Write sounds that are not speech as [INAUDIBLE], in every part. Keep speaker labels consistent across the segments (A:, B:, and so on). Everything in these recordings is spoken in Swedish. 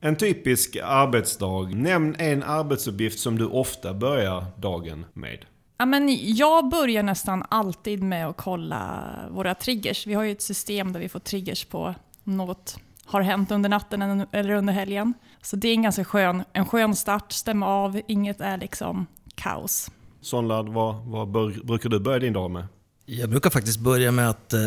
A: En typisk arbetsdag. Nämn en arbetsuppgift som du ofta börjar dagen med.
B: Ja, men jag börjar nästan alltid med att kolla våra triggers. Vi har ju ett system där vi får triggers på något har hänt under natten eller under helgen. Så det är en ganska skön, en skön start, stämma av, inget är liksom kaos.
A: Sonlad, vad, vad bör, brukar du börja din dag med?
C: Jag brukar faktiskt börja med att eh,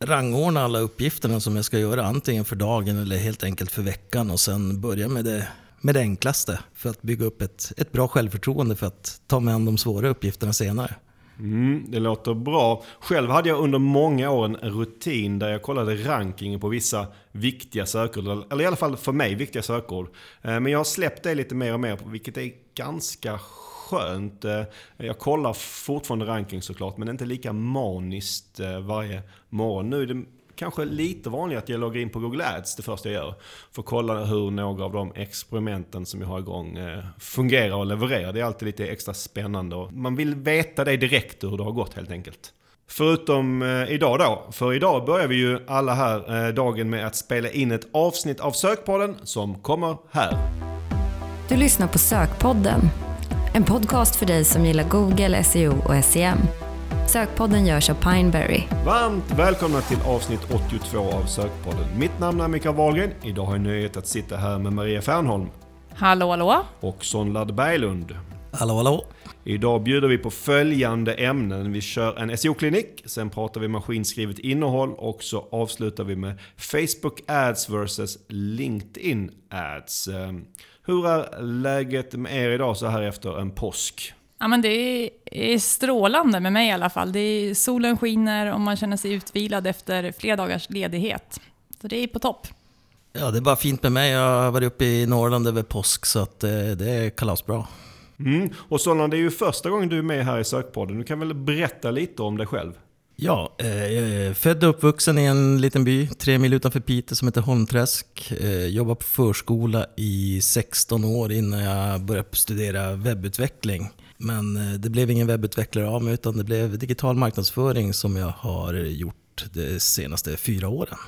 C: rangordna alla uppgifterna som jag ska göra, antingen för dagen eller helt enkelt för veckan och sen börja med det, med det enklaste för att bygga upp ett, ett bra självförtroende för att ta mig an de svåra uppgifterna senare.
A: Mm, det låter bra. Själv hade jag under många år en rutin där jag kollade rankingen på vissa viktiga sökord. Eller i alla fall för mig viktiga sökord. Eh, men jag har släppt det lite mer och mer, vilket är ganska skönt. Eh, jag kollar fortfarande ranking såklart, men inte lika maniskt eh, varje morgon. Nu är det kanske lite vanligare att jag loggar in på Google Ads det första jag gör. För att kolla hur några av de experimenten som jag har igång eh, fungerar och levererar. Det är alltid lite extra spännande och man vill veta det direkt hur det har gått helt enkelt. Förutom idag då, för idag börjar vi ju alla här dagen med att spela in ett avsnitt av Sökpodden som kommer här.
D: Du lyssnar på Sökpodden, en podcast för dig som gillar Google, SEO och SEM. Sökpodden görs av Pineberry.
A: Varmt välkomna till avsnitt 82 av Sökpodden. Mitt namn är Mikael Wahlgren. Idag har jag nöjet att sitta här med Maria Fernholm.
B: Hallå hallå!
A: Och Sonlad Berglund.
C: Hallå hallå!
A: Idag bjuder vi på följande ämnen. Vi kör en SEO-klinik, sen pratar vi maskinskrivet innehåll och så avslutar vi med Facebook Ads vs LinkedIn Ads. Hur är läget med er idag så här efter en påsk?
B: Ja, men det är strålande med mig i alla fall. Det är, solen skiner och man känner sig utvilad efter flera dagars ledighet. Så det är på topp.
C: Ja, det är bara fint med mig. Jag har varit uppe i Norrland över påsk så att det, eh, det är kalasbra.
A: Mm. Och Solna, det är ju första gången du är med här i Sökpodden. Du kan väl berätta lite om dig själv?
C: Ja, eh, född och uppvuxen i en liten by, tre mil utanför Piteå, som heter Holmträsk. Eh, jobbade på förskola i 16 år innan jag började studera webbutveckling. Men eh, det blev ingen webbutvecklare av mig utan det blev digital marknadsföring som jag har gjort de senaste fyra åren.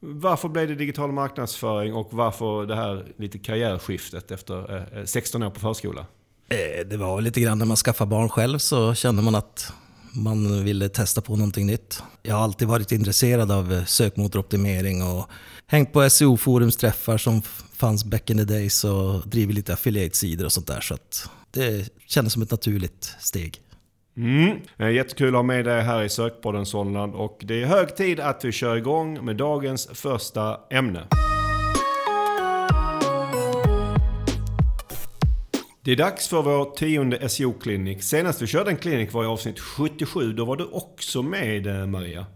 A: Varför blev det digital marknadsföring och varför det här lite karriärskiftet efter 16 år på förskola?
C: Det var lite grann när man skaffade barn själv så kände man att man ville testa på någonting nytt. Jag har alltid varit intresserad av eh, sökmotoroptimering och hängt på SEO-forums träffar som fanns back in the days och drivit lite affiliate-sidor och sånt där. Så det kändes som ett naturligt steg.
A: Mm. Jättekul att ha med dig här i Sökpodden Solna och det är hög tid att vi kör igång med dagens första ämne. Det är dags för vår tionde SEO-klinik. Senast vi körde en klinik var i avsnitt 77. Då var du också med eh, Maria.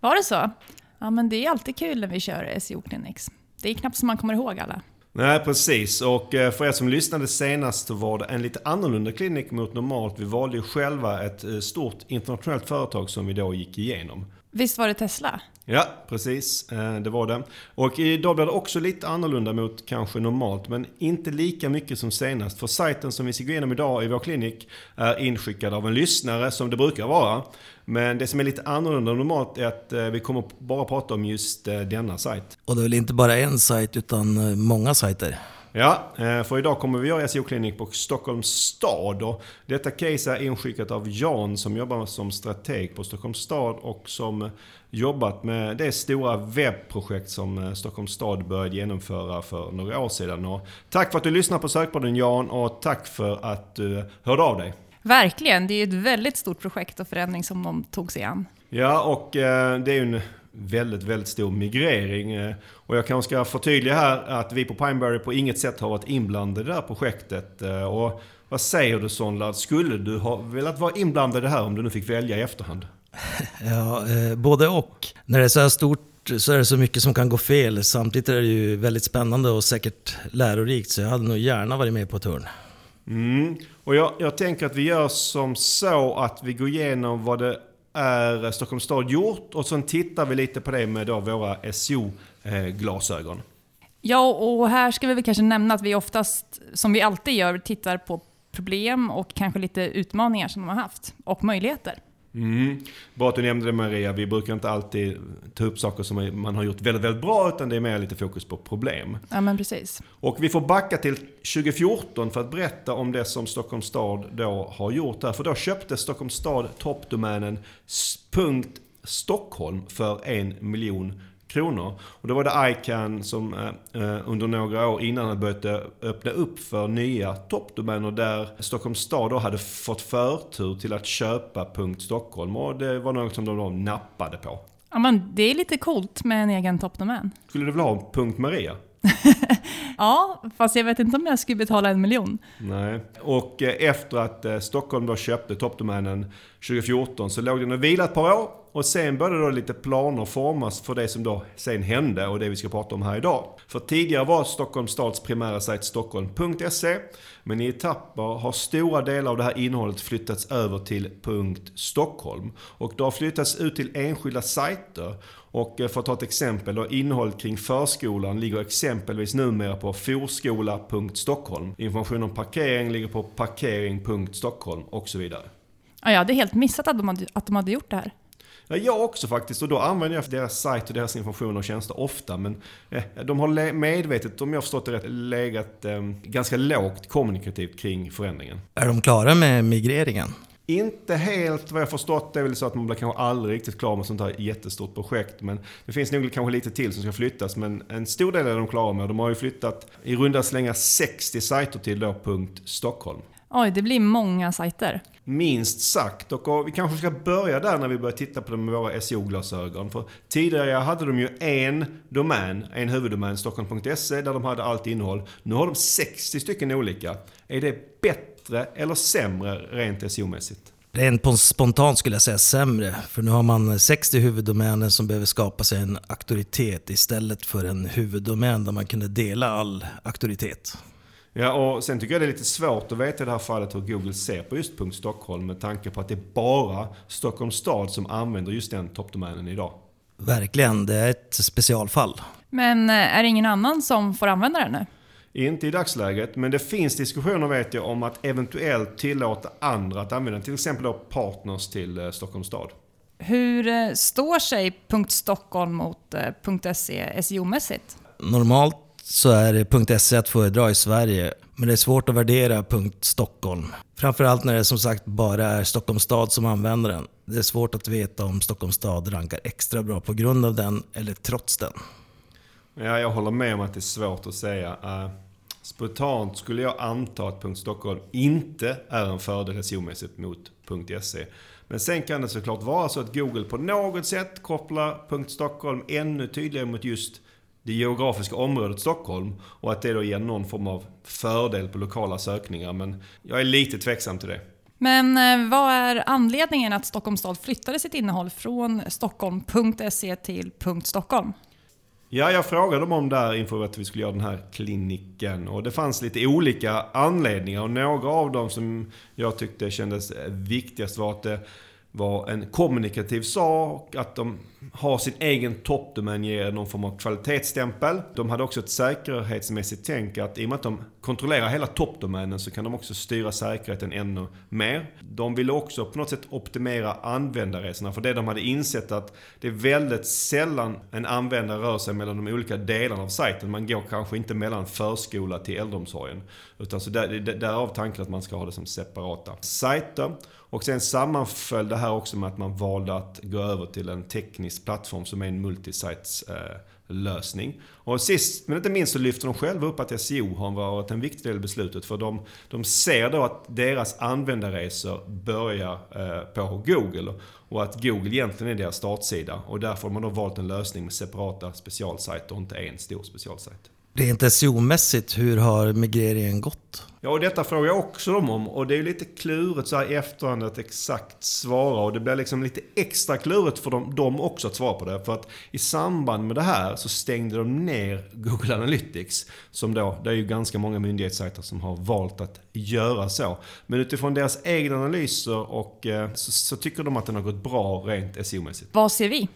B: Var det så? Ja, men det är alltid kul när vi kör SEO-clinics. Det är knappt som man kommer ihåg alla.
A: Nej, precis. Och eh, för er som lyssnade senast så var det en lite annorlunda klinik mot normalt. Vi valde ju själva ett eh, stort internationellt företag som vi då gick igenom.
B: Visst var det Tesla?
A: Ja, precis. Eh, det var det. Och idag blir det också lite annorlunda mot kanske normalt, men inte lika mycket som senast. För sajten som vi ska gå igenom idag i vår klinik är inskickad av en lyssnare, som det brukar vara. Men det som är lite annorlunda än normalt är att eh, vi kommer bara prata om just eh, denna sajt.
C: Och det är väl inte bara en sajt, utan många sajter?
A: Ja, för idag kommer vi göra SEO-klinik på Stockholms stad. Och detta case är inskickat av Jan som jobbar som strateg på Stockholms stad och som jobbat med det stora webbprojekt som eh, Stockholms stad började genomföra för några år sedan. Och tack för att du lyssnade på Sökpodden Jan och tack för att du hörde av dig.
B: Verkligen, det är ett väldigt stort projekt och förändring som de tog sig an.
A: Ja, och eh, det är ju en väldigt, väldigt stor migrering. Eh, och jag kanske ska förtydliga här att vi på Pineberry på inget sätt har varit inblandade i det här projektet. Och vad säger du Sonlad? Skulle du ha velat vara inblandad i det här om du nu fick välja i efterhand? [LAUGHS]
C: Ja, eh, både och. När det är så här stort så är det så mycket som kan gå fel. Samtidigt är det ju väldigt spännande och säkert lärorikt. Så jag hade nog gärna varit med på ett hörn.
A: Mm. Och jag, jag tänker att vi gör som så att vi går igenom vad det är Stockholms stad gjort och sen tittar vi lite på det med då våra SO-glasögon.
B: Eh, ja, och här ska vi väl kanske nämna att vi oftast, som vi alltid gör, tittar på problem och kanske lite utmaningar som de har haft och möjligheter.
A: Mm. Bra att du nämnde det Maria. Vi brukar inte alltid ta upp saker som man har gjort väldigt, väldigt bra, utan det är mer lite fokus på problem.
B: Ja, men precis.
A: Och vi får backa till 2014 för att berätta om det som Stockholms stad då har gjort där. För då köpte Stockholms stad toppdomänen .stockholm för en miljon kronor. Och då var det ICANN som eh, eh, under några år innan hade börjat öppna upp för nya toppdomäner där Stockholms stad då hade fått förtur till att köpa .stockholm och det var något som de då nappade på.
B: Ja, men det är lite coolt med en egen toppdomän.
A: Skulle du vilja ha .maria? [LAUGHS]
B: ja, fast jag vet inte om jag skulle betala en miljon.
A: Nej. Och eh, efter att Stockholm då köpte toppdomänen 2014 så låg den och vilade ett par år och sen började då lite planer formas för det som då sen hände och det vi ska prata om här idag. För tidigare var Stockholms stads primära sajt stockholm.se men i etapper har stora delar av det här innehållet flyttats över till .stockholm. Och det har flyttats ut till enskilda sajter. Och eh, för att ta ett exempel, då, innehållet kring förskolan ligger exempelvis numera på forskola.stockholm. Information om parkering ligger på parkering.stockholm och så vidare.
B: Ja, jag hade helt missat att de hade, att de hade gjort det här.
A: Ja, jag också faktiskt. Och då använder jag deras sajt och deras information och tjänster ofta. Men eh, de har medvetet, om jag har förstått det rätt, legat eh, ganska lågt kommunikativt kring förändringen.
C: Är de klara med migreringen?
A: Inte helt vad jag förstått. Det är väl så att man blir kanske aldrig riktigt klar med sånt här jättestort projekt. Men det finns nog kanske lite till som ska flyttas. Men en stor del är de klara med. De har ju flyttat i runda slängar 60 sajter till då punkt Stockholm.
B: Oj, det blir många sajter.
A: Minst sagt. Och vi kanske ska börja där när vi börjar titta på dem med våra SEO-glasögon. För tidigare hade de ju en domän, en huvuddomän, stockholm.se, där de hade allt innehåll. Nu har de 60 stycken olika. Är det bättre eller sämre rent SEO-mässigt?
C: Rent spontant skulle jag säga sämre, för nu har man 60 huvuddomäner som behöver skapa sig en auktoritet istället för en huvuddomän där man kunde dela all auktoritet.
A: Ja, och sen tycker jag det är lite svårt att veta i det här fallet hur Google ser på just punkt Stockholm med tanke på att det är bara Stockholms stad som använder just den toppdomänen idag.
C: Verkligen, det är ett specialfall.
B: Men eh, är det ingen annan som får använda den nu?
A: Inte i dagsläget, men det finns diskussioner vet jag om att eventuellt tillåta andra att använda den. Till exempel då partners till eh, Stockholms stad.
B: Hur eh, står sig .stockholm mot .se SEO-mässigt?
C: Normalt så är det .se att föredra i Sverige. Men det är svårt att värdera .stockholm. Framförallt när det som sagt bara är Stockholms stad som använder den. Det är svårt att veta om Stockholms stad rankar extra bra på grund av den eller trots den.
A: Ja, jag håller med om att det är svårt att säga. Uh, spontant skulle jag anta att .stockholm inte är en fördel SEO-mässigt mot .se. Men sen kan det såklart vara så att Google på något sätt kopplar .stockholm ännu tydligare mot just det geografiska området Stockholm och att det då ger någon form av fördel på lokala sökningar. Men jag är lite tveksam till det.
B: Men eh, vad är anledningen att Stockholms stad flyttade sitt innehåll från stockholm.se till .stockholm?
A: Ja, jag frågade dem om det här inför att vi skulle göra den här kliniken. Och det fanns lite olika anledningar och några av dem som jag tyckte kändes viktigast var att det var en kommunikativ sak, att de har sin egen toppdomän ger någon form av kvalitetsstämpel. De hade också ett säkerhetsmässigt tänk att i och med att de kontrollerar hela toppdomänen så kan de också styra säkerheten ännu mer. De ville också på något sätt optimera användarresorna för det de hade insett att det är väldigt sällan en användare rör sig mellan de olika delarna av sajten. Man går kanske inte mellan förskola till äldreomsorgen. Utan så där, därav tanken att man ska ha det som separata sajter. Och sen sammanföll det här också med att man valde att gå över till en teknisk plattform som är en multisites eh, lösning. Och sist men inte minst så lyfter de själva upp att SEO har varit en viktig del i beslutet. För de, de ser då att deras användarresor börjar eh, på Google. Och att Google egentligen är deras startsida. Och därför har man då valt en lösning med separata specialsajter och inte en stor specialsajt.
C: Rent SEO-mässigt, hur har migreringen gått?
A: Ja, och detta frågar jag också dem om. Och det är lite klurigt så här i efterhand att exakt svara. Och det blir liksom lite extra klurigt för dem, dem också att svara på det. För att i samband med det här så stängde de ner Google Analytics. Som då, det är ju ganska många myndighetssajter som har valt att göra så. Men utifrån deras egna analyser och, eh, så, så tycker de att den har gått bra rent SEO-mässigt.
B: Vad ser vi?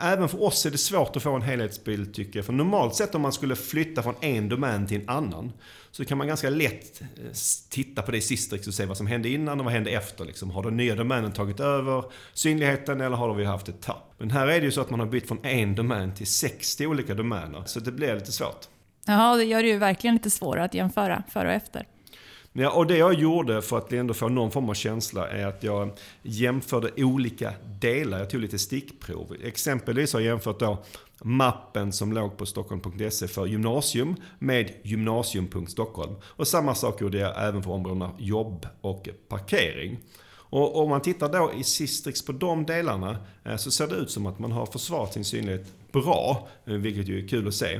A: Även för oss är det svårt att få en helhetsbild tycker jag. För normalt sett om man skulle flytta från en domän till en annan så kan man ganska lätt eh, titta på det i Sistrix och se vad som hände innan och vad hände efter. Liksom. Har den nya domänen tagit över synligheten eller har vi haft ett tapp? Men här är det ju så att man har bytt från en domän till 60 olika domäner. Så det blir lite svårt.
B: Ja, det gör det ju verkligen lite svårare att jämföra före och efter.
A: Ja, och det jag gjorde för att ändå få någon form av känsla är att jag jämförde olika delar. Jag tog lite stickprov. Exempelvis har jag jämfört då mappen som låg på stockholm.se för gymnasium med gymnasium.stockholm. Och samma sak gjorde jag även för områdena jobb och parkering. Och om man tittar då i Sistrix på de delarna eh, så ser det ut som att man har försvarat sin synlighet bra, eh, vilket ju är kul att se.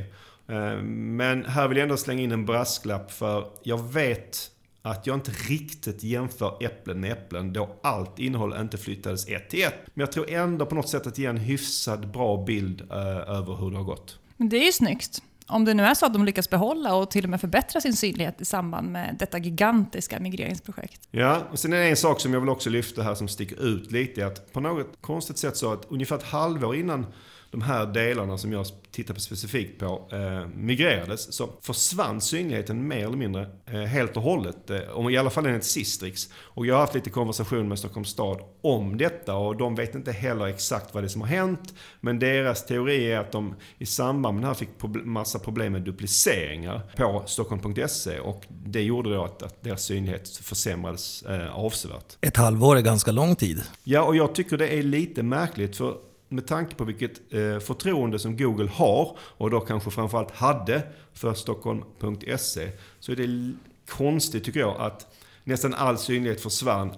A: Eh, men här vill jag ändå slänga in en brasklapp för jag vet att jag inte riktigt jämför äpplen med äpplen då allt innehåll inte flyttades ett till ett. Men jag tror ändå på något sätt att ge en hyfsad bra bild eh, över hur det har gått.
B: Men det är ju snyggt. Om det nu är så att de lyckas behålla och till och med förbättra sin synlighet i samband med detta gigantiska migreringsprojekt.
A: Ja, och sen är det en sak som jag vill också lyfta här som sticker ut lite. Att på något konstigt sätt så att ungefär ett halvår innan de här delarna som jag tittar på specifikt på eh, migrerades så försvann synligheten mer eller mindre eh, helt och hållet. Eh, om I alla fall enligt Sistrix. Och jag har haft lite konversation med Stockholms stad om detta och de vet inte heller exakt vad det är som har hänt. Men deras teori är att de i samband med det här fick proble- massa problem med dupliceringar på stockholm.se och det gjorde då att, att deras synlighet försämrades eh, avsevärt.
C: Ett halvår är ganska lång tid.
A: Ja, och jag tycker det är lite märkligt för med tanke på vilket eh, förtroende som Google har och då kanske framförallt hade för Stockholm.se så är det konstigt tycker jag att nästan all synlighet försvann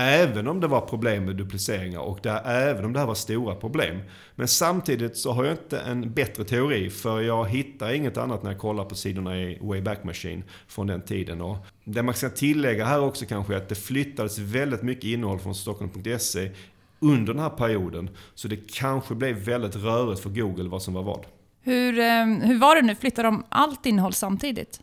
A: Även om det var problem med dupliceringar och där, även om det här var stora problem. Men samtidigt så har jag inte en bättre teori för jag hittar inget annat när jag kollar på sidorna i Wayback Machine från den tiden. Och det man ska tillägga här också kanske är att det flyttades väldigt mycket innehåll från Stockholm.se under den här perioden. Så det kanske blev väldigt rörigt för Google vad som var vad.
B: Hur, eh, hur var det nu? Flyttar de allt innehåll samtidigt?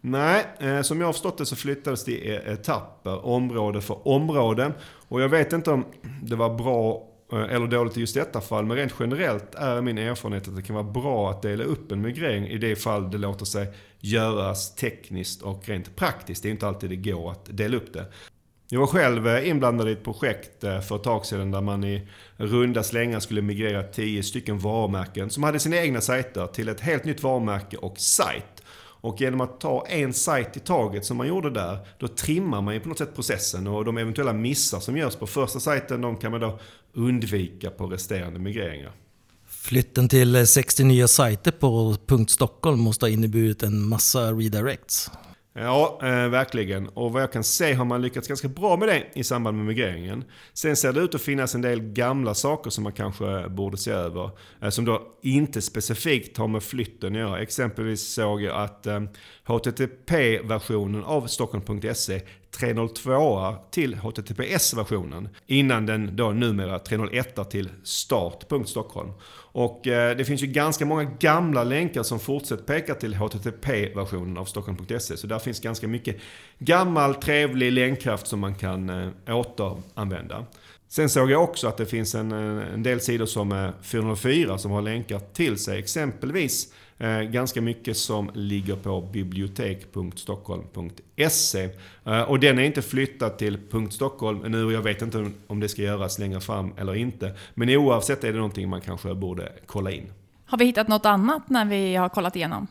A: Nej, eh, som jag har förstått det så flyttades det i etapper, område för område. Och jag vet inte om det var bra eh, eller dåligt i just detta fall, men rent generellt är min erfarenhet att det kan vara bra att dela upp en migrering i det fall det låter sig göras tekniskt och rent praktiskt. Det är inte alltid det går att dela upp det. Jag var själv eh, inblandad i ett projekt eh, för ett tag sedan där man i runda slängar skulle migrera 10 stycken varumärken som hade sina egna sajter till ett helt nytt varumärke och sajt. Och genom att ta en sajt i taget som man gjorde där, då trimmar man ju på något sätt processen och de eventuella missar som görs på första sajten, de kan man då undvika på resterande migreringar.
C: Flytten till eh, 60 nya sajter på .stockholm måste ha inneburit en massa redirects.
A: Ja, eh, verkligen. Och vad jag kan se har man lyckats ganska bra med det i samband med migreringen. Sen ser det ut att finnas en del gamla saker som man kanske borde se över. Eh, som då inte specifikt har med flytten att göra. Exempelvis såg jag att eh, HTTP-versionen av Stockholm.se 302 till HTTPS-versionen. Innan den då numera 301 till start.stockholm. Och eh, det finns ju ganska många gamla länkar som fortsätter peka till HTTP-versionen av Stockholm.se. Så där finns ganska mycket gammal trevlig länkkraft som man kan eh, återanvända. Sen såg jag också att det finns en, en del sidor som eh, är 404 som har länkar till sig. Exempelvis eh, ganska mycket som ligger på bibliotek.stockholm.se. Eh, och den är inte flyttad till .stockholm nu och jag vet inte om- det ska göras längre fram eller inte. Men oavsett är det någonting man kanske borde kolla in.
B: Har vi hittat något annat när vi har kollat igenom?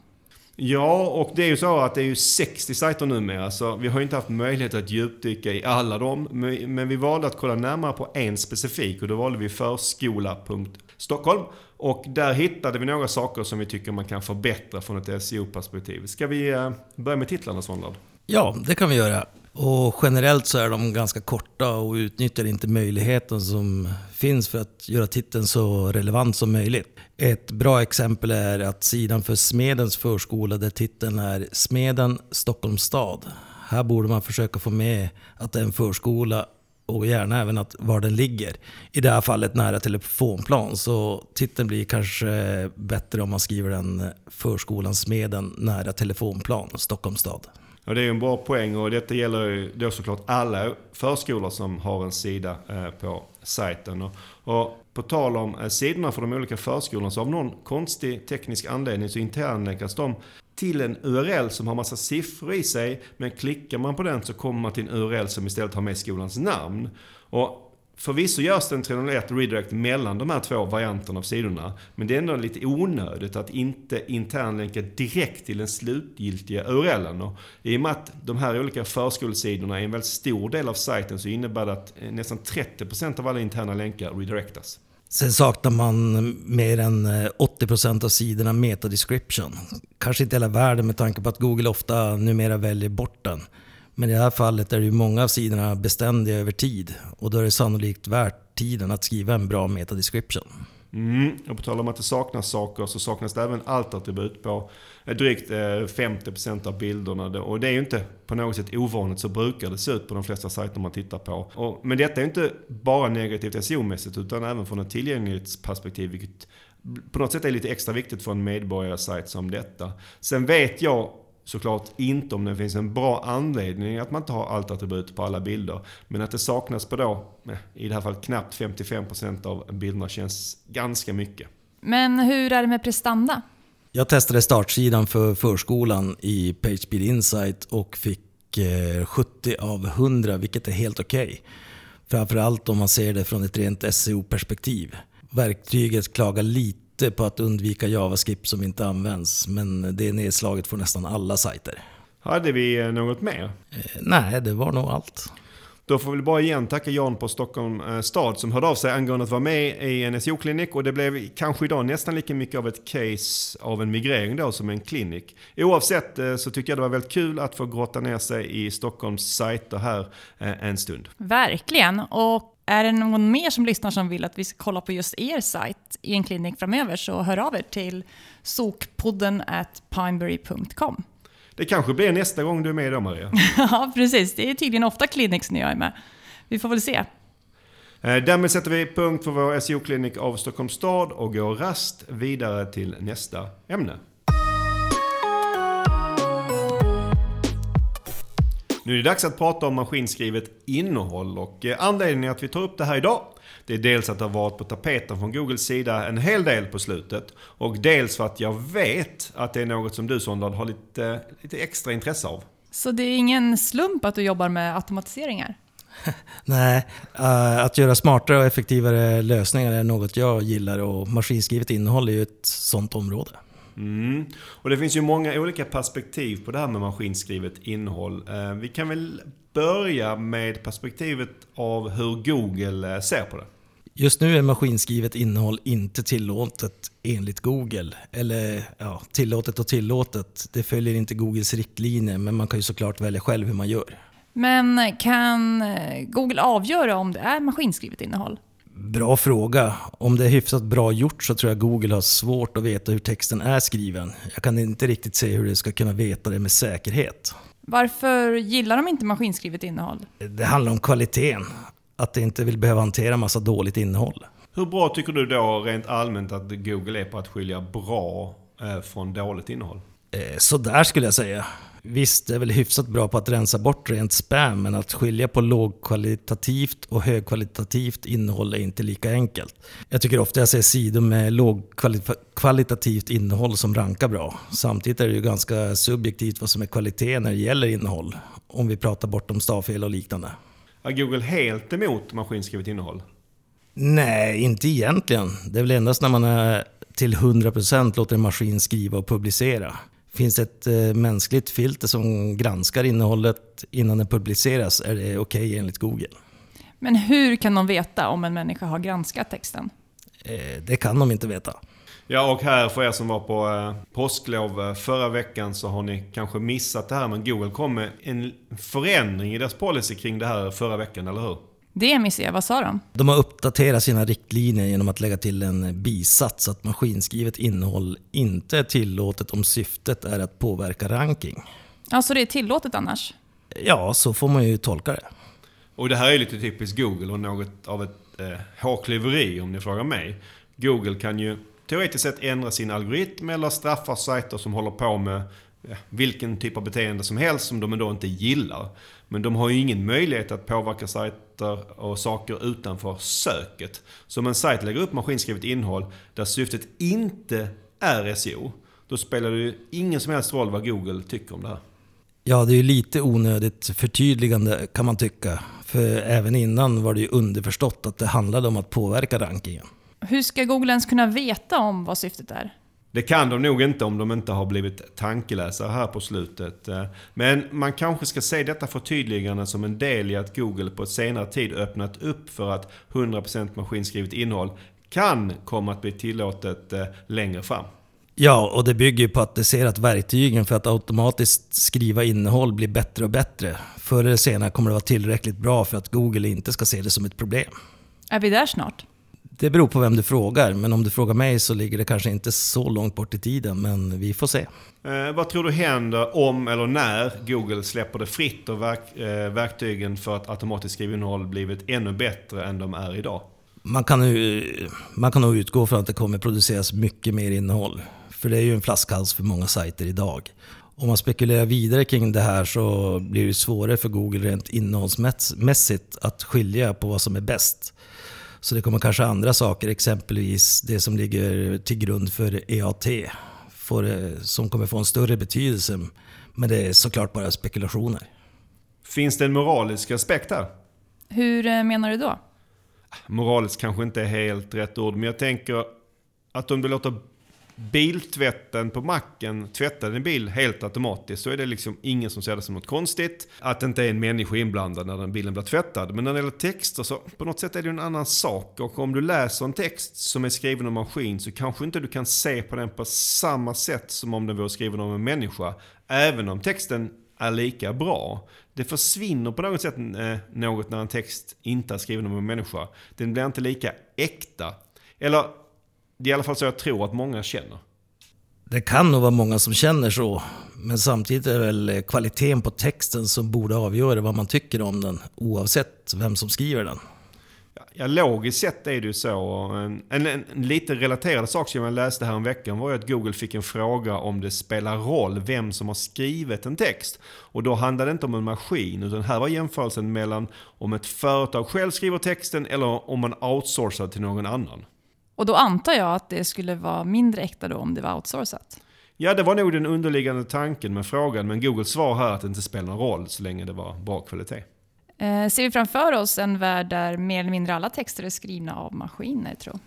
A: Ja, och det är ju så att det är ju 60 sajter numera, så vi har inte haft möjlighet att djupdyka i alla dem. Men men vi valde att kolla närmare på en specifik och då valde vi förskola.stockholm. Och där hittade vi några saker som vi tycker man kan förbättra från ett SEO-perspektiv. Ska vi eh, börja med titlarna, Svanlad?
C: Ja, det kan vi göra. Och generellt så är de ganska korta och utnyttjar inte möjligheten som finns för att göra titeln så relevant som möjligt. Ett bra exempel är att sidan för Smedens förskola där titeln är Smeden Stockholms stad. Här borde man försöka få med att det är en förskola och gärna även att var den ligger. I det här fallet nära telefonplan, så titeln blir kanske bättre om man skriver den Förskolan Smeden nära telefonplan, Stockholms stad.
A: Ja, det är en bra poäng och detta gäller ju då såklart alla förskolor som har en sida eh, på sajten. Och, och på tal om eh, sidorna för de olika förskolorna så av någon konstig teknisk anledning så internlänkas de till en URL som har massa siffror i sig. Men klickar man på den så kommer man till en URL som istället har med skolans namn. Och Förvisso görs det en 301 redirect mellan de här två varianterna av sidorna. Men det är ändå lite onödigt att inte internlänka direkt till den slutgiltiga URLen. Och I och med att de här olika förskolesidorna är en väldigt stor del av sajten så innebär det att eh, nästan 30% av alla interna länkar redirectas.
C: Sen saknar man mer än eh, 80% av sidorna meta-description. Kanske inte hela världen med tanke på att Google ofta numera väljer bort den. Men i det här fallet är ju många av sidorna beständiga över tid och då är det sannolikt värt tiden att skriva en bra meta-description.
A: Mm, och på tal om att det saknas saker så saknas det även alt-attribut på eh, drygt eh, 50% av bilderna. Och det är ju inte på något sätt ovanligt, så brukar det se ut på de flesta sajter man tittar på. Och, men detta är inte bara negativt SEO-mässigt utan även från ett tillgänglighetsperspektiv, vilket på något sätt är lite extra viktigt för en medborgarsajt som detta. Sen vet jag såklart inte om det finns en bra anledning att man inte har allt attribut på alla bilder. Men att det saknas på då, eh, i det här fallet knappt 55% av bilderna känns ganska mycket.
B: Men hur är det med prestanda?
C: Jag testade startsidan för förskolan i PageSpeed Insight och fick 70 eh, av 100, vilket är helt okej. Okay. Framförallt om man ser det från ett rent SEO-perspektiv. Verktyget klagar lite lite på att undvika JavaScript som inte används, men det är nedslaget för nästan alla sajter.
A: Hade vi eh, något mer?
C: Eh, nej, det var nog allt.
A: Då får vi bara igen tacka Jan på Stockholm eh, stad som hörde av sig angående att vara med i en SEO-klinik och det blev kanske idag nästan lika mycket av ett case av en migrering då som en klinik. Oavsett så tycker jag det var väldigt kul att få grotta ner sig i Stockholms sajter här en stund.
B: Verkligen, och är det någon mer som lyssnar som vill att vi ska kolla på just er sajt i en klinik framöver så hör av er till sokpodden at pineberry.com.
A: Det kanske blir nästa gång du är med då Maria. [LAUGHS]
B: ja, precis. Det är tydligen ofta Clinics när jag är med. Vi får väl se.
A: Eh, därmed sätter vi punkt för vår SEO-klinik av Stockholms stad och går rast vidare till nästa ämne. Nu är det dags att prata om maskinskrivet innehåll och eh, anledningen att vi tar upp det här idag det är dels att det har varit på tapeten från Googles sida en hel del på slutet och dels för att jag vet att det är något som du Sondland har lite, lite extra intresse av.
B: Så det är ingen slump att du jobbar med automatiseringar? [LAUGHS]
C: Nej, uh, att göra smartare och effektivare lösningar är något jag gillar och maskinskrivet innehåll är ju ett sånt område.
A: Mm. Och det finns ju många olika perspektiv på det här med maskinskrivet innehåll. Eh, vi kan väl börja med perspektivet av hur Google eh, ser på det.
C: Just nu är maskinskrivet innehåll inte tillåtet enligt Google. Eller ja, tillåtet och tillåtet. Det följer inte Googles riktlinjer men man kan ju såklart välja själv hur man gör.
B: Men kan eh, Google avgöra om det är maskinskrivet innehåll?
C: Bra fråga. Om det är hyfsat bra gjort så tror jag Google har svårt att veta hur texten är skriven. Jag kan inte riktigt se hur det ska kunna veta det med säkerhet.
B: Varför gillar de inte maskinskrivet innehåll?
C: Det handlar om kvaliteten. Att de inte vill behöva hantera massa dåligt innehåll.
A: Hur bra tycker du då rent allmänt att Google är på att skilja bra eh, från dåligt innehåll?
C: Eh, så där skulle jag säga. Visst, är väl hyfsat bra på att rensa bort rent spam, men att skilja på lågkvalitativt och högkvalitativt innehåll är inte lika enkelt. Jag tycker ofta jag ser sidor med lågkvalitativt innehåll som rankar bra. Samtidigt är det ju ganska subjektivt vad som är kvalitet när det gäller innehåll, om vi pratar bortom stavfel och liknande.
A: Är Google helt emot maskinskrivet innehåll?
C: Nej, inte egentligen. Det är väl endast när man är till 100% låter en maskin skriva och publicera finns ett eh, mänskligt filter som granskar innehållet innan det publiceras är det okej okay enligt Google.
B: Men hur kan de veta om en människa har granskat texten?
C: Eh, det kan de inte veta.
A: Ja, och här för er som var på eh, påsklov förra veckan så har ni kanske missat det här. Men Google kom med en förändring i deras policy kring det här förra veckan, eller hur?
B: Det missade jag. Vad sa de?
C: De har uppdaterat sina riktlinjer genom att lägga till en bisats att maskinskrivet innehåll inte är tillåtet om syftet är att påverka ranking.
B: Alltså det är tillåtet annars?
C: Ja, så får man ju tolka det.
A: Och det här är lite typiskt Google och något av ett eh, hårklyveri om ni frågar mig. Google kan ju teoretiskt sett ändra sin algoritm eller straffa sajter som håller på med ja, vilken typ av beteende som helst som de då inte gillar. Men de har ju ingen möjlighet att påverka sajter och saker utanför söket. Så om en sajt lägger upp maskinskrivet innehåll där syftet inte är SEO, då spelar det ju ingen som helst roll vad Google tycker om det här.
C: Ja, det är ju lite onödigt förtydligande kan man tycka. För även innan var det ju underförstått att det handlade om att påverka rankingen.
B: Hur ska Google ens kunna veta om vad syftet är?
A: Det kan de nog inte om de inte har blivit tankeläsare här på slutet. Eh, men man kanske ska se detta förtydligande som en del i att Google på ett senare tid öppnat upp för att 100% maskinskrivet innehåll kan komma att bli tillåtet eh, längre fram.
C: Ja, och det bygger ju på att det ser att verktygen för att automatiskt skriva innehåll blir bättre och bättre. Förr eller senare kommer det vara tillräckligt bra för att Google inte ska se det som ett problem.
B: Är vi där snart?
C: Det beror på vem du frågar, men om du frågar mig så ligger det kanske inte så långt bort i tiden, men vi får se.
A: Eh, vad tror du händer om eller när Google släpper det fritt och verk, eh, verktygen för att automatiskt skriva innehåll blivit ännu bättre än de är idag?
C: Man kan, man kan nog utgå från att det kommer produceras mycket mer innehåll. För det är ju en flaskhals för många sajter idag. Om man spekulerar vidare kring det här så blir det svårare för Google rent innehållsmässigt att skilja på vad som är bäst. Så det kommer kanske andra saker, exempelvis det som ligger till grund för EAT, får, som kommer få en större betydelse. Men det är såklart bara spekulationer.
A: Finns det en moralisk aspekt här?
B: Hur eh, menar du då?
A: Moraliskt kanske inte är helt rätt ord, men jag tänker att om du låter biltvätten på macken tvättar din bil helt automatiskt så är det liksom ingen som ser det som något konstigt. Att det inte är en människa inblandad när den bilen blir tvättad. Men när det gäller texter så på något sätt är det en annan sak. Och om du läser en text som är skriven av maskin så kanske inte du kan se på den på samma sätt som om den vore skriven av en människa. Även om texten är lika bra. Det försvinner på något sätt eh, något när en text inte är skriven av en människa. Den blir inte lika äkta. Eller det är i alla fall så jag tror att många känner.
C: Det kan nog vara många som känner så. Men samtidigt är det väl kvaliteten på texten som borde avgöra vad man tycker om den. Oavsett vem som skriver den.
A: Ja, logiskt sett är det ju så. En, en, en lite relaterad sak som jag läste här en veckan var ju att Google fick en fråga om det spelar roll vem som har skrivit en text. Och då handlade det inte om en maskin, utan här var jämförelsen mellan om ett företag själv skriver texten eller om man outsourcar till någon annan.
B: Och då antar jag att det skulle vara mindre äkta då om det var outsourcat.
A: Ja, det var nog den underliggande tanken med frågan, men Googles svar här att det inte spelar någon roll så länge det var bra kvalitet.
B: Eh, ser vi framför oss en värld där mer eller mindre alla texter är skrivna av maskiner, tror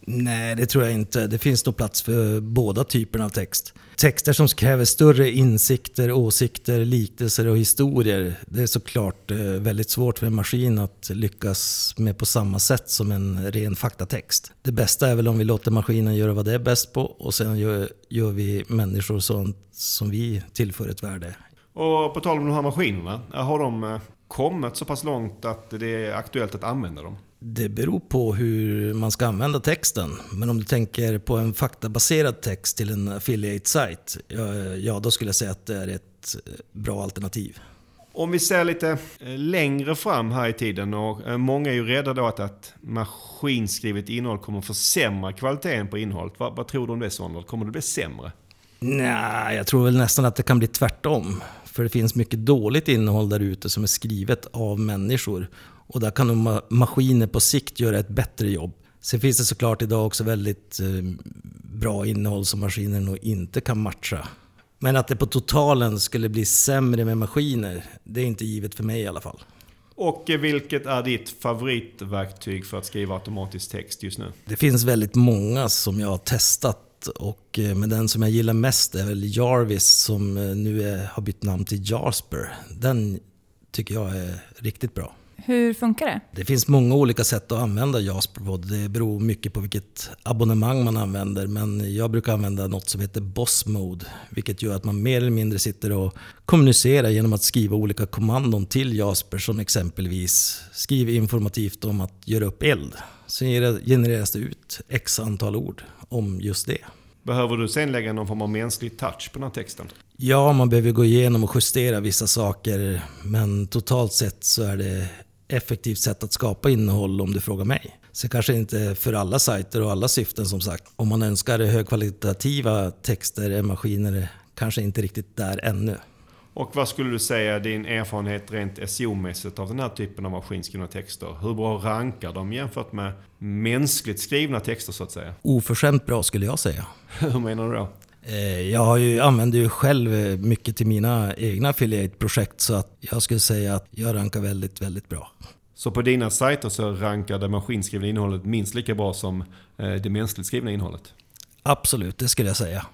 C: Nej, det tror jag inte. Det finns nog plats för båda typerna av text. Texter som kräver större insikter, åsikter, liknelser och historier. Det är såklart eh, väldigt svårt för en maskin att lyckas med på samma sätt som en ren faktatext. Det bästa är väl om vi låter maskinen göra vad det är bäst på och sen gör, gör vi människor sånt som vi tillför ett värde.
A: Och på tal om de här maskinerna, har de eh, kommit så pass långt att det är aktuellt att använda dem?
C: Det beror på hur man ska använda texten. Men om du tänker på en faktabaserad text till en affiliate-sajt, ja, då skulle jag säga att det är ett bra alternativ.
A: Om vi ser lite eh, längre fram här i tiden och eh, många är ju rädda då att, att maskinskrivet innehåll kommer försämra kvaliteten på innehållet. Vad, vad tror du om det Sondre? Kommer det bli sämre?
C: Nej, jag tror väl nästan att det kan bli tvärtom. För det finns mycket dåligt innehåll där ute som är skrivet av människor. Och där kan nog maskiner på sikt göra ett bättre jobb. Sen finns det såklart idag också väldigt eh, bra innehåll som maskiner nog inte kan matcha. Men att det på totalen skulle bli sämre med maskiner, det är inte givet för mig i alla fall.
A: Och vilket är ditt favoritverktyg för att skriva automatisk text just nu?
C: Det finns väldigt många som jag har testat och eh, med den som jag gillar mest är väl Jarvis som eh, nu är, har bytt namn till Jasper. Den tycker jag är riktigt bra.
B: Hur funkar det?
C: Det finns många olika sätt att använda Jasperpod. Det beror mycket på vilket abonnemang man använder. Men jag brukar använda något som heter Boss Mode. Vilket gör att man mer eller mindre sitter och kommunicerar genom att skriva olika kommandon till Jasper. Som exempelvis skriv informativt om att göra upp eld. Sen genereras det ut x antal ord om just det.
A: Behöver du sen lägga någon form av mänsklig touch på den här texten?
C: Ja, man behöver gå igenom och justera vissa saker. Men totalt sett så är det effektivt sätt att skapa innehåll om du frågar mig. Så kanske inte för alla sajter och alla syften som sagt. Om man önskar högkvalitativa texter är maskiner kanske inte riktigt där ännu.
A: Och vad skulle du säga din erfarenhet rent SEO-mässigt av den här typen av maskinskrivna texter? Hur bra rankar de jämfört med mänskligt skrivna texter så att säga?
C: Oförskämt bra skulle jag säga. [LAUGHS]
A: Hur menar du då?
C: Eh, Jag har ju, använder ju själv eh, mycket till mina egna affiliate-projekt så att jag skulle säga att jag rankar väldigt, väldigt bra.
A: Så på dina sajter så rankar det maskinskrivna innehållet minst lika bra som eh, det mänskligt skrivna innehållet?
C: Absolut, det skulle jag säga.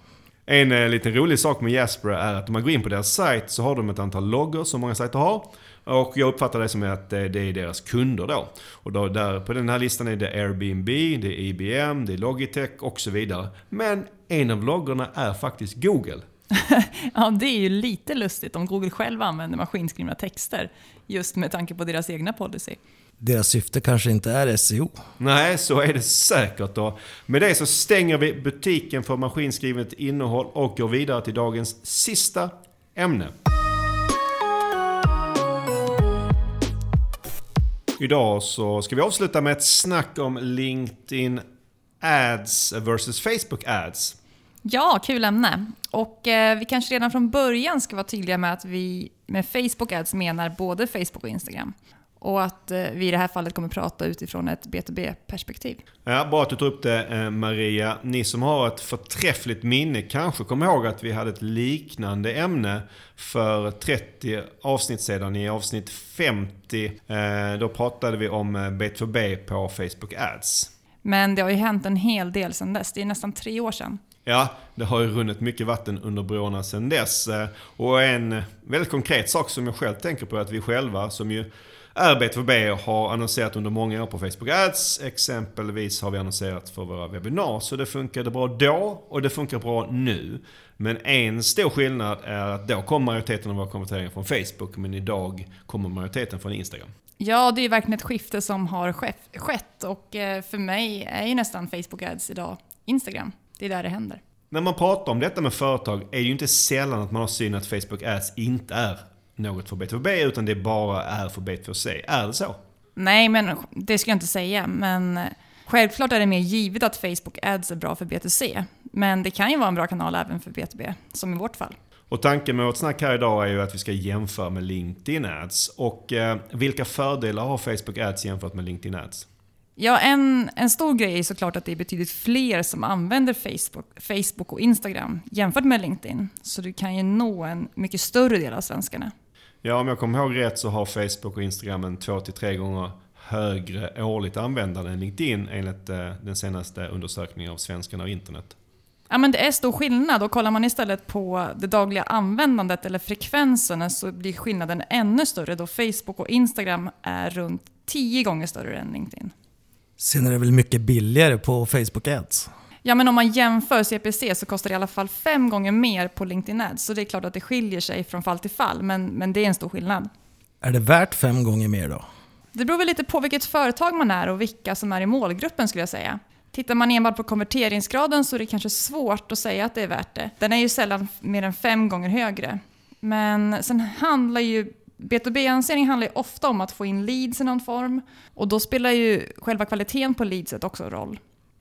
A: En eh, liten rolig sak med Jasper är att om man går in på deras sajt så har de ett antal loggor som många sajter har. Och jag uppfattar det som att eh, det är deras kunder då. Och då där, på den här listan är det Airbnb, det är IBM, det är Logitech och så vidare. Men en av loggorna är faktiskt Google. [LAUGHS]
B: Ja, det är ju lite lustigt om Google själv använder maskinskrivna texter, just med tanke på deras egna policy.
C: Deras syfte kanske inte är SEO.
A: Nej, så är det säkert då. Med det så stänger vi butiken för maskinskrivet innehåll och går vidare till dagens sista ämne. Idag så ska vi avsluta med ett snack om LinkedIn Ads versus Facebook Ads.
B: Ja, kul ämne. Och eh, vi kanske redan från början ska vara tydliga med att vi med Facebook Ads menar både Facebook och Instagram. Och att eh, vi i det här fallet kommer prata utifrån ett B2B-perspektiv.
A: Ja, bra att du tog upp det eh, Maria. Ni som har ett förträffligt minne kanske kommer ihåg att vi hade ett liknande ämne för 30 avsnitt sedan. I avsnitt 50 eh, då pratade vi om eh, B2B på Facebook Ads.
B: Men det har ju hänt en hel del sedan dess. Det är nästan tre år sedan.
A: Ja, det har ju runnit mycket vatten under broarna sedan dess. Och en väldigt konkret sak som jag själv tänker på är att vi själva som ju B2B har annonserat under många år på Facebook Ads. Exempelvis har vi annonserat för våra webbinar. Så det funkade bra då och det funkar bra nu. Men en stor skillnad är att då kom majoriteten av våra konverteringar från Facebook men idag kommer majoriteten från Instagram.
B: Ja, det är verkligen ett skifte som har skett- skett och eh, för mig är ju nästan Facebook Ads idag Instagram. Det är där det händer.
A: När man pratar om detta med företag är det ju inte sällan att man har syn att Facebook Ads inte är något för B2B utan det bara är för B2C. Är det så?
B: Nej, men det ska jag inte säga. Men självklart är det mer givet att Facebook Ads är bra för B2C. Men det kan ju vara en bra kanal även för B2B, som i vårt fall.
A: Och tanken med vårt snack här idag är ju att vi ska jämföra med LinkedIn Ads. Och eh, vilka fördelar har Facebook Ads jämfört med LinkedIn Ads?
B: Ja, en, en stor grej är såklart att det är betydligt fler som använder Facebook, Facebook och Instagram jämfört med LinkedIn. Så du kan ju nå en mycket större del av svenskarna.
A: Ja, om jag kommer ihåg rätt så har Facebook och Instagram en 2-3 gånger högre årligt användande än LinkedIn enligt eh, den senaste undersökningen av svenskarna och internet.
B: Ja, men det är stor skillnad och kollar man istället på det dagliga användandet eller frekvensen så blir skillnaden ännu större då Facebook och Instagram är runt 10 gånger större än LinkedIn.
C: Sen är det väl mycket billigare på Facebook Ads.
B: Ja, men om man jämför CPC så kostar det i alla fall fem gånger mer på LinkedIn Ads. Så det är klart att det skiljer sig från fall till fall, men, men det är en stor skillnad.
C: Är det värt fem gånger mer då?
B: Det beror väl lite på vilket företag man är och vilka som är i målgruppen skulle jag säga. Tittar man enbart på konverteringsgraden så är det kanske svårt att säga att det är värt det. Den är ju sällan mer än fem gånger högre. Men sen handlar ju B2B-annonsering handlar ju ofta om att få in leads i någon form och då spelar ju själva kvaliteten på leadset också roll.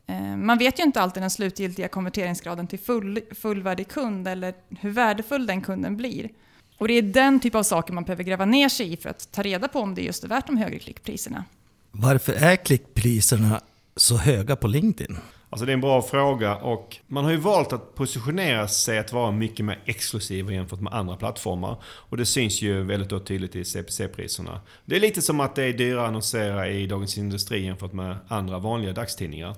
B: Eh, Man vet ju inte alltid den slutgiltiga konverteringsgraden till full, fullvärdig kund eller hur värdefull den kunden blir. Och det är den typ av saker man behöver gräva ner sig i för att ta reda på om det just är värt de högre klickpriserna.
C: Varför är klickpriserna så höga på LinkedIn?
A: Alltså det är en bra fråga och man har ju valt att positionera sig att vara mycket mer exklusiv jämfört med andra plattformar. Och det syns ju väldigt tydligt i CPC-priserna. Det är lite som att det är dyrare att annonsera i Dagens Industri jämfört med andra vanliga dagstidningar.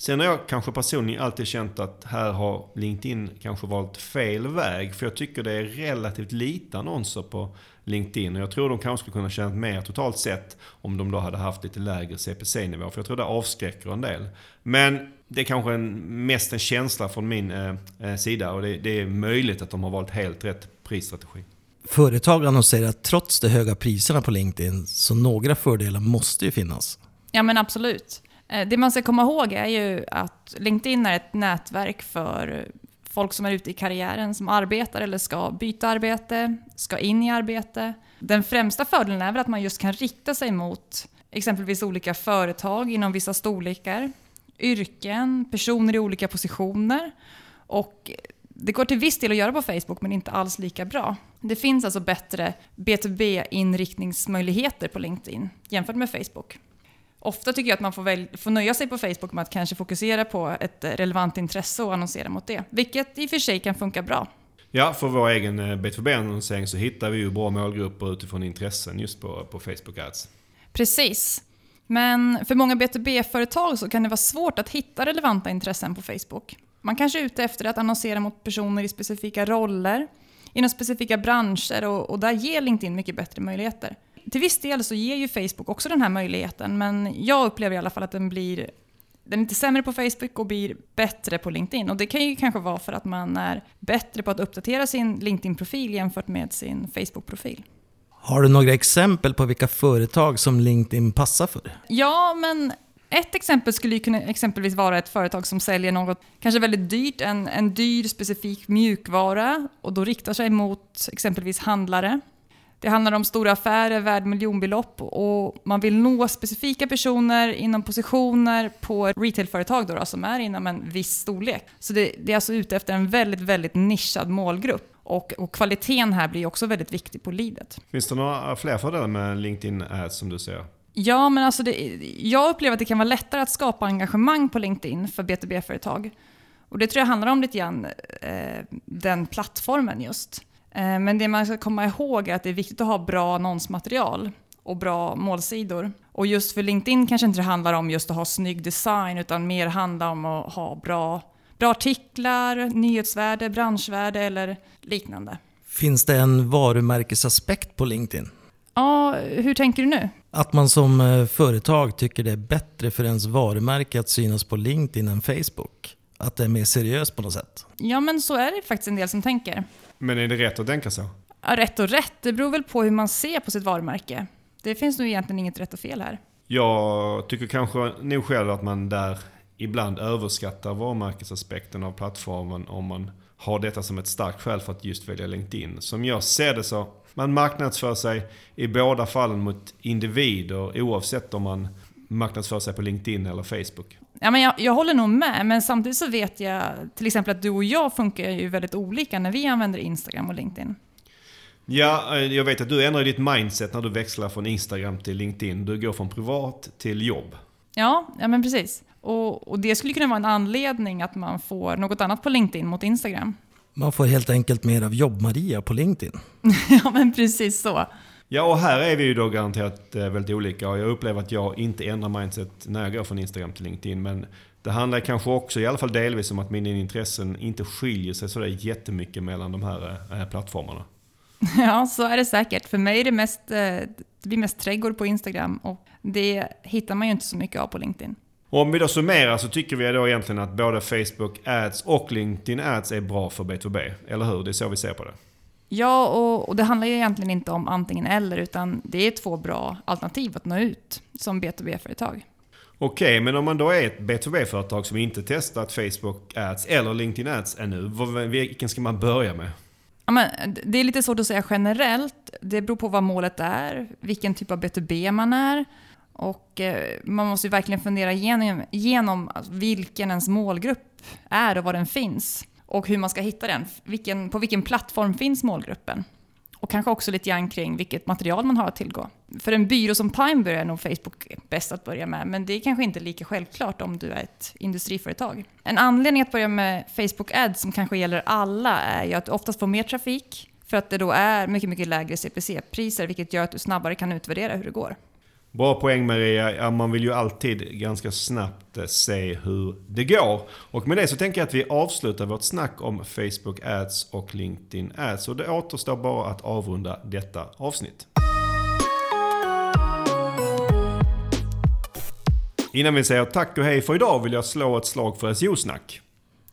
A: Sen har jag kanske personligen alltid känt att här har LinkedIn kanske valt fel väg. För jag tycker det är relativt lite annonser på LinkedIn. Och jag tror de kanske skulle kunna tjäna mer totalt sett om de då hade haft lite lägre CPC-nivå. För jag tror det avskräcker en del. Men det är kanske en, mest en känsla från min eh, eh, sida. Och det, det är möjligt att de har valt helt rätt prisstrategi.
C: Företag annonserar att trots de höga priserna på LinkedIn så några fördelar måste ju finnas.
B: Ja men absolut. Eh, det man ska komma ihåg är ju att LinkedIn är ett nätverk för folk som är ute i karriären, som arbetar eller ska byta arbete, ska in i arbete. Den främsta fördelen är väl att man just kan rikta sig mot exempelvis olika företag inom vissa storlekar, yrken, personer i olika positioner. Och Det går till viss del att göra på Facebook men inte alls lika bra. Det finns alltså bättre B2B-inriktningsmöjligheter på LinkedIn jämfört med Facebook. Ofta tycker jag att man får, väl, får nöja sig på Facebook med att kanske fokusera på ett relevant intresse och annonsera mot det. Vilket i och för sig kan funka bra.
A: Ja, för vår egen eh, B2B-annonsering så hittar vi ju bra målgrupper utifrån intressen just på, på Facebook Ads.
B: Precis. Men för många B2B-företag så kan det vara svårt att hitta relevanta intressen på Facebook. Man kanske är ute efter att annonsera mot personer i specifika roller, inom specifika branscher och, och där ger LinkedIn mycket bättre möjligheter. Till viss del så ger ju Facebook också den här möjligheten, men jag upplever i alla fall att den blir den är inte sämre på Facebook och blir bättre på LinkedIn. Och det kan ju kanske vara för att man är bättre på att uppdatera sin LinkedIn-profil jämfört med sin Facebook-profil.
C: Har du några exempel på vilka företag som LinkedIn passar för?
B: Ja, men ett exempel skulle ju kunna exempelvis vara ett företag som säljer något kanske väldigt dyrt, en, en dyr specifik mjukvara och då riktar sig mot exempelvis handlare. Det handlar om stora affärer värd miljonbelopp och man vill nå specifika personer inom positioner på retailföretag då, då som är inom en viss storlek. Så det, det är alltså ute efter en väldigt, väldigt nischad målgrupp. Och, och, kvaliteten här blir också väldigt viktig på leadet.
A: Finns det några fler fördelar med LinkedIn Ads som du ser?
B: Ja, men alltså det, jag upplever att det kan vara lättare att skapa engagemang på LinkedIn för B2B-företag. Och det tror jag handlar om lite grann eh, den plattformen just. Eh, men det man ska komma ihåg är att det är viktigt att ha bra annonsmaterial och bra målsidor. Och just för LinkedIn kanske inte det handlar om just att ha snygg design utan mer handlar om att ha bra, bra artiklar, nyhetsvärde, branschvärde eller liknande.
C: Finns det en varumärkesaspekt på LinkedIn?
B: Ja, hur tänker du nu?
C: Att man som eh, företag tycker det är bättre för ens varumärke att synas på LinkedIn än Facebook. Att det är mer seriöst på något sätt.
B: Ja, men så är det faktiskt en del som tänker.
A: Men är det rätt att tänka så?
B: Ja, rätt och rätt, det beror väl på hur man ser på sitt varumärke. Det finns nog egentligen inget rätt och fel här.
A: Jag tycker kanske nog själv att man där ibland överskattar varumärkesaspekten av plattformen om man har detta som ett starkt skäl för att just välja LinkedIn. Som jag ser det så, man marknadsför sig i båda fallen mot individer oavsett om man marknadsför sig på LinkedIn eller Facebook.
B: Ja, men jag, jag håller nog med, men samtidigt så vet jag till exempel att du och jag funkar ju väldigt olika när vi använder Instagram och LinkedIn.
A: Ja, eh, jag vet att du ändrar ditt mindset när du växlar från Instagram till LinkedIn. Du går från privat till jobb.
B: Ja, ja men precis. Och, och det skulle kunna vara en anledning att man får något annat på LinkedIn mot Instagram.
C: Man får helt enkelt mer av jobb-Maria på LinkedIn. [LAUGHS]
B: ja, men precis så.
A: Ja, och här är vi ju då garanterat eh, väldigt olika. Och jag upplever att jag inte ändrar mindset när jag går från Instagram till LinkedIn. Men det handlar kanske också, i alla fall delvis, om att mina intressen inte skiljer sig sådär jättemycket mellan de här eh, plattformarna. [LAUGHS]
B: Ja, så är det säkert. För mig är det mest, eh, det blir mest trädgård på Instagram och det hittar man ju inte så mycket av på LinkedIn.
A: Och om vi då summerar så tycker vi då egentligen att både Facebook Ads och LinkedIn Ads är bra för B2B. Eller hur? Det är så vi ser på det.
B: Ja, och, och, det handlar ju egentligen inte om antingen eller, utan det är två bra alternativ att nå ut som B2B-företag.
A: Okej, men om man då är ett B2B-företag som inte testat Facebook Ads eller LinkedIn Ads ännu, vilken ska man börja med?
B: Ja, men det är lite svårt att säga generellt. Det beror på vad målet är, vilken typ av B2B man är. Och eh, man måste ju verkligen fundera igenom, igenom vilken ens målgrupp är och var den finns och hur man ska hitta den. Vilken, på vilken plattform finns målgruppen? Och kanske också lite grann kring vilket material man har att tillgå. För en byrå som Pineberry är nog Facebook bäst att börja med, men det är kanske inte lika självklart om du är ett industriföretag. En anledning att börja med Facebook Ads som kanske gäller alla är ju att du oftast får mer trafik, för att det då är mycket, mycket lägre CPC-priser, vilket gör att du snabbare kan utvärdera hur det går.
A: Bra poäng Maria. Ja, man vill ju alltid ganska snabbt eh, se hur det går. Och med det så tänker jag att vi avslutar vårt snack om Facebook Ads och LinkedIn Ads. Och det återstår bara att avrunda detta avsnitt. Innan vi säger tack och hej för idag vill jag slå ett slag för SEO-snack.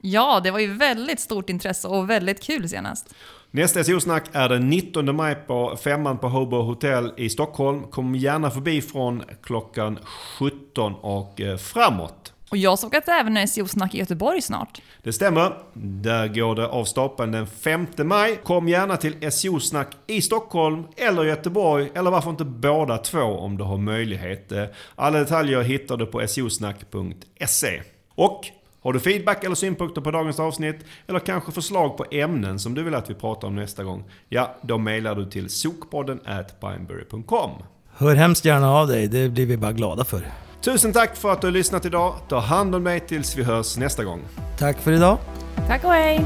B: Ja, det var ju väldigt stort intresse och väldigt kul senast.
A: Nästa SEO-snack är den 19 maj på Femman på Hobo Hotel i Stockholm. Kom gärna förbi från klockan 17 och eh, framåt.
B: Och jag såg att det även är SEO-snack i Göteborg snart.
A: Det stämmer. Där går det av stapeln den 5 maj. Kom gärna till SEO-snack i Stockholm eller Göteborg, eller varför inte båda två om du har möjlighet. Alla detaljer hittar du på seosnack.se. Och Har du feedback eller synpunkter på dagens avsnitt? Eller kanske förslag på ämnen som du vill att vi pratar om nästa gång? Ja, då mejlar du till sokpodden at pineberry.com.
C: Hör hemskt gärna av dig, det blir vi bara glada för.
A: Tusen tack för att du har lyssnat idag. Ta hand om dig tills vi hörs nästa gång.
C: Tack för idag.
B: Tack och hej!